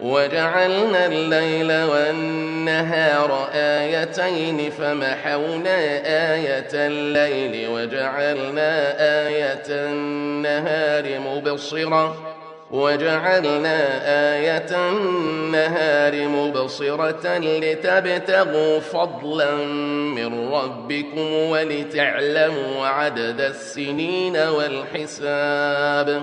وجعلنا الليل والنهار آيتين فمحونا آية الليل وجعلنا آية النهار مبصرة وجعلنا آية النهار مبصرة لتبتغوا فضلا من ربكم ولتعلموا عدد السنين والحساب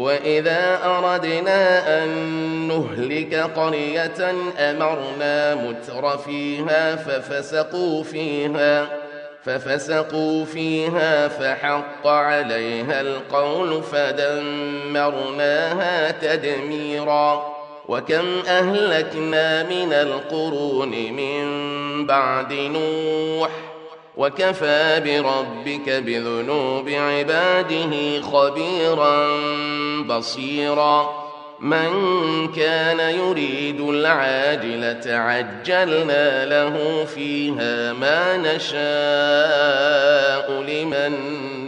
وإذا أردنا أن نهلك قرية أمرنا متر فيها ففسقوا فيها ففسقوا فيها فحق عليها القول فدمرناها تدميرا. وكم أهلكنا من القرون من بعد نوح وكفى بربك بذنوب عباده خبيرا بصيرا. من كان يريد العاجلة عجلنا له فيها ما نشاء لمن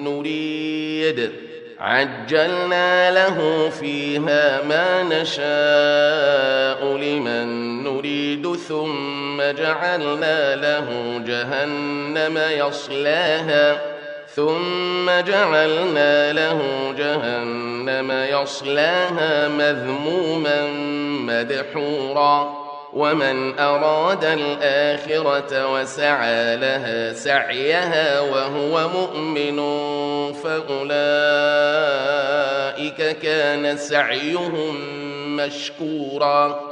نريد. عجلنا له فيها ما نشاء لمن نريد ثم جعلنا له جهنم يصلاها. ثم جعلنا له جهنم يصلاها مذموما مدحورا. ومن أراد الآخرة وسعى لها سعيها وهو مؤمن فأولئك كان سعيهم مشكورا.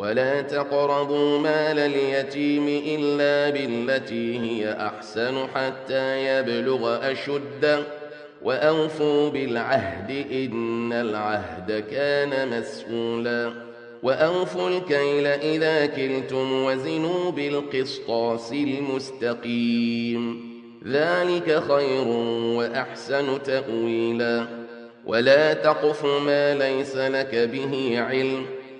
ولا تقربوا مال اليتيم إلا بالتي هي أحسن حتى يبلغ أشده وأوفوا بالعهد إن العهد كان مسؤولا. وأوفوا الكيل إذا كلتم وزنوا بالقسطاس المستقيم. ذلك خير وأحسن تأويلا. ولا تقف ما ليس لك به علم.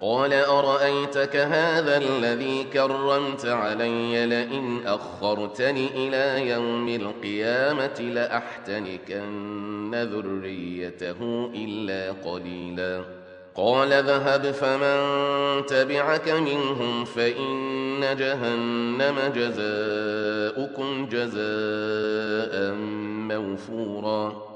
قال أرأيتك هذا الذي كرمت علي لئن أخرتني إلى يوم القيامة لأحتنكن ذريته إلا قليلاً. قال ذهب فمن تبعك منهم فإن جهنم جزاؤكم جزاء موفورا.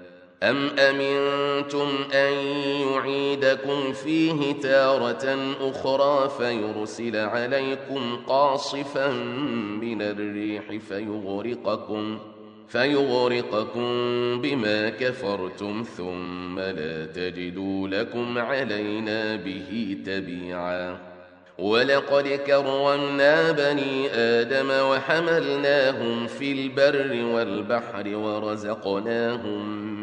أم أمنتم أن يعيدكم فيه تارة أخرى فيرسل عليكم قاصفا من الريح فيغرقكم فيغرقكم بما كفرتم ثم لا تجدوا لكم علينا به تبيعاً ولقد كرمنا بني آدم وحملناهم في البر والبحر ورزقناهم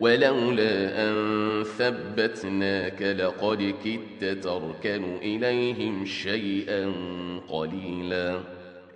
ولولا أن ثبتناك لقد كدت تركن إليهم شيئا قليلاً.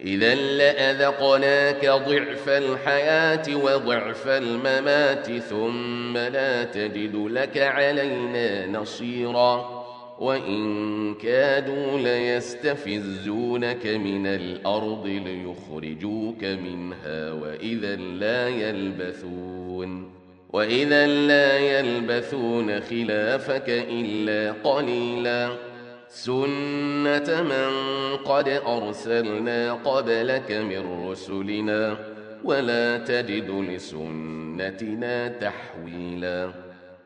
إذا لأذقناك ضعف الحياة وضعف الممات ثم لا تجد لك علينا نصيرا. وإن كادوا ليستفزونك من الأرض ليخرجوك منها وإذا لا يلبثون. وإذا لا يلبثون خلافك إلا قليلاً سنة من قد أرسلنا قبلك من رسلنا ولا تجد لسنتنا تحويلا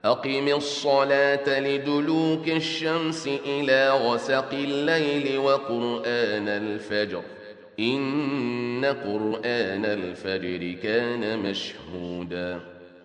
أقم الصلاة لدلوك الشمس إلى غسق الليل وقرآن الفجر إن قرآن الفجر كان مشهوداً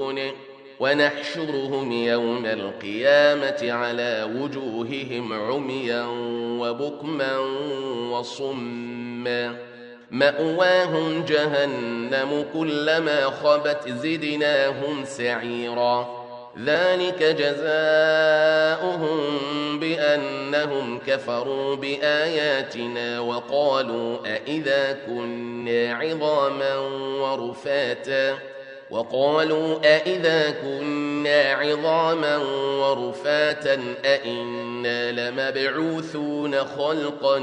دونه ونحشرهم يوم القيامة على وجوههم عميا وبكما وصما. مأواهم جهنم كلما خبت زدناهم سعيرا. ذلك جزاؤهم بأنهم كفروا بآياتنا وقالوا أإذا كنا عظاما ورفاتا. وقالوا أئذا كنا عظاما ورفاتا أئنا لمبعوثون خلقا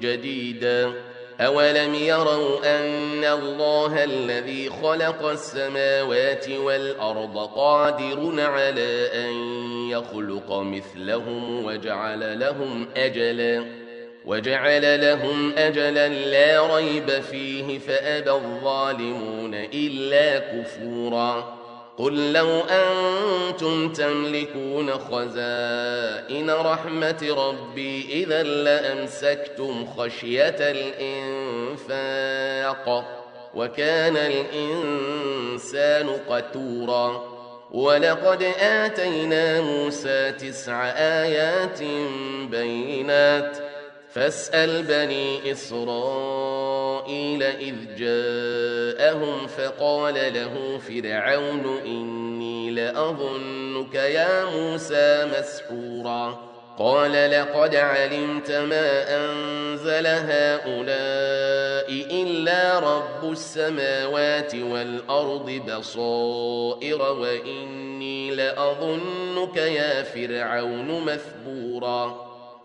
جديدا أولم يروا أن الله الذي خلق السماوات والأرض قادر على أن يخلق مثلهم وجعل لهم أجلا وجعل لهم أجلا لا ريب فيه فأبى الظالمون إلا كفورا. قل لو أنتم تملكون خزائن رحمة ربي إذا لأمسكتم خشية الإنفاق وكان الإنسان قتورا. ولقد آتينا موسى تسع آيات بينات فاسأل بني إسرائيل إذ جاءهم فقال له فرعون إني لأظنك يا موسى مسحورا. قال لقد علمت ما أنزل هؤلاء إلا رب السماوات والأرض بصائر وإني لأظنك يا فرعون مثبورا.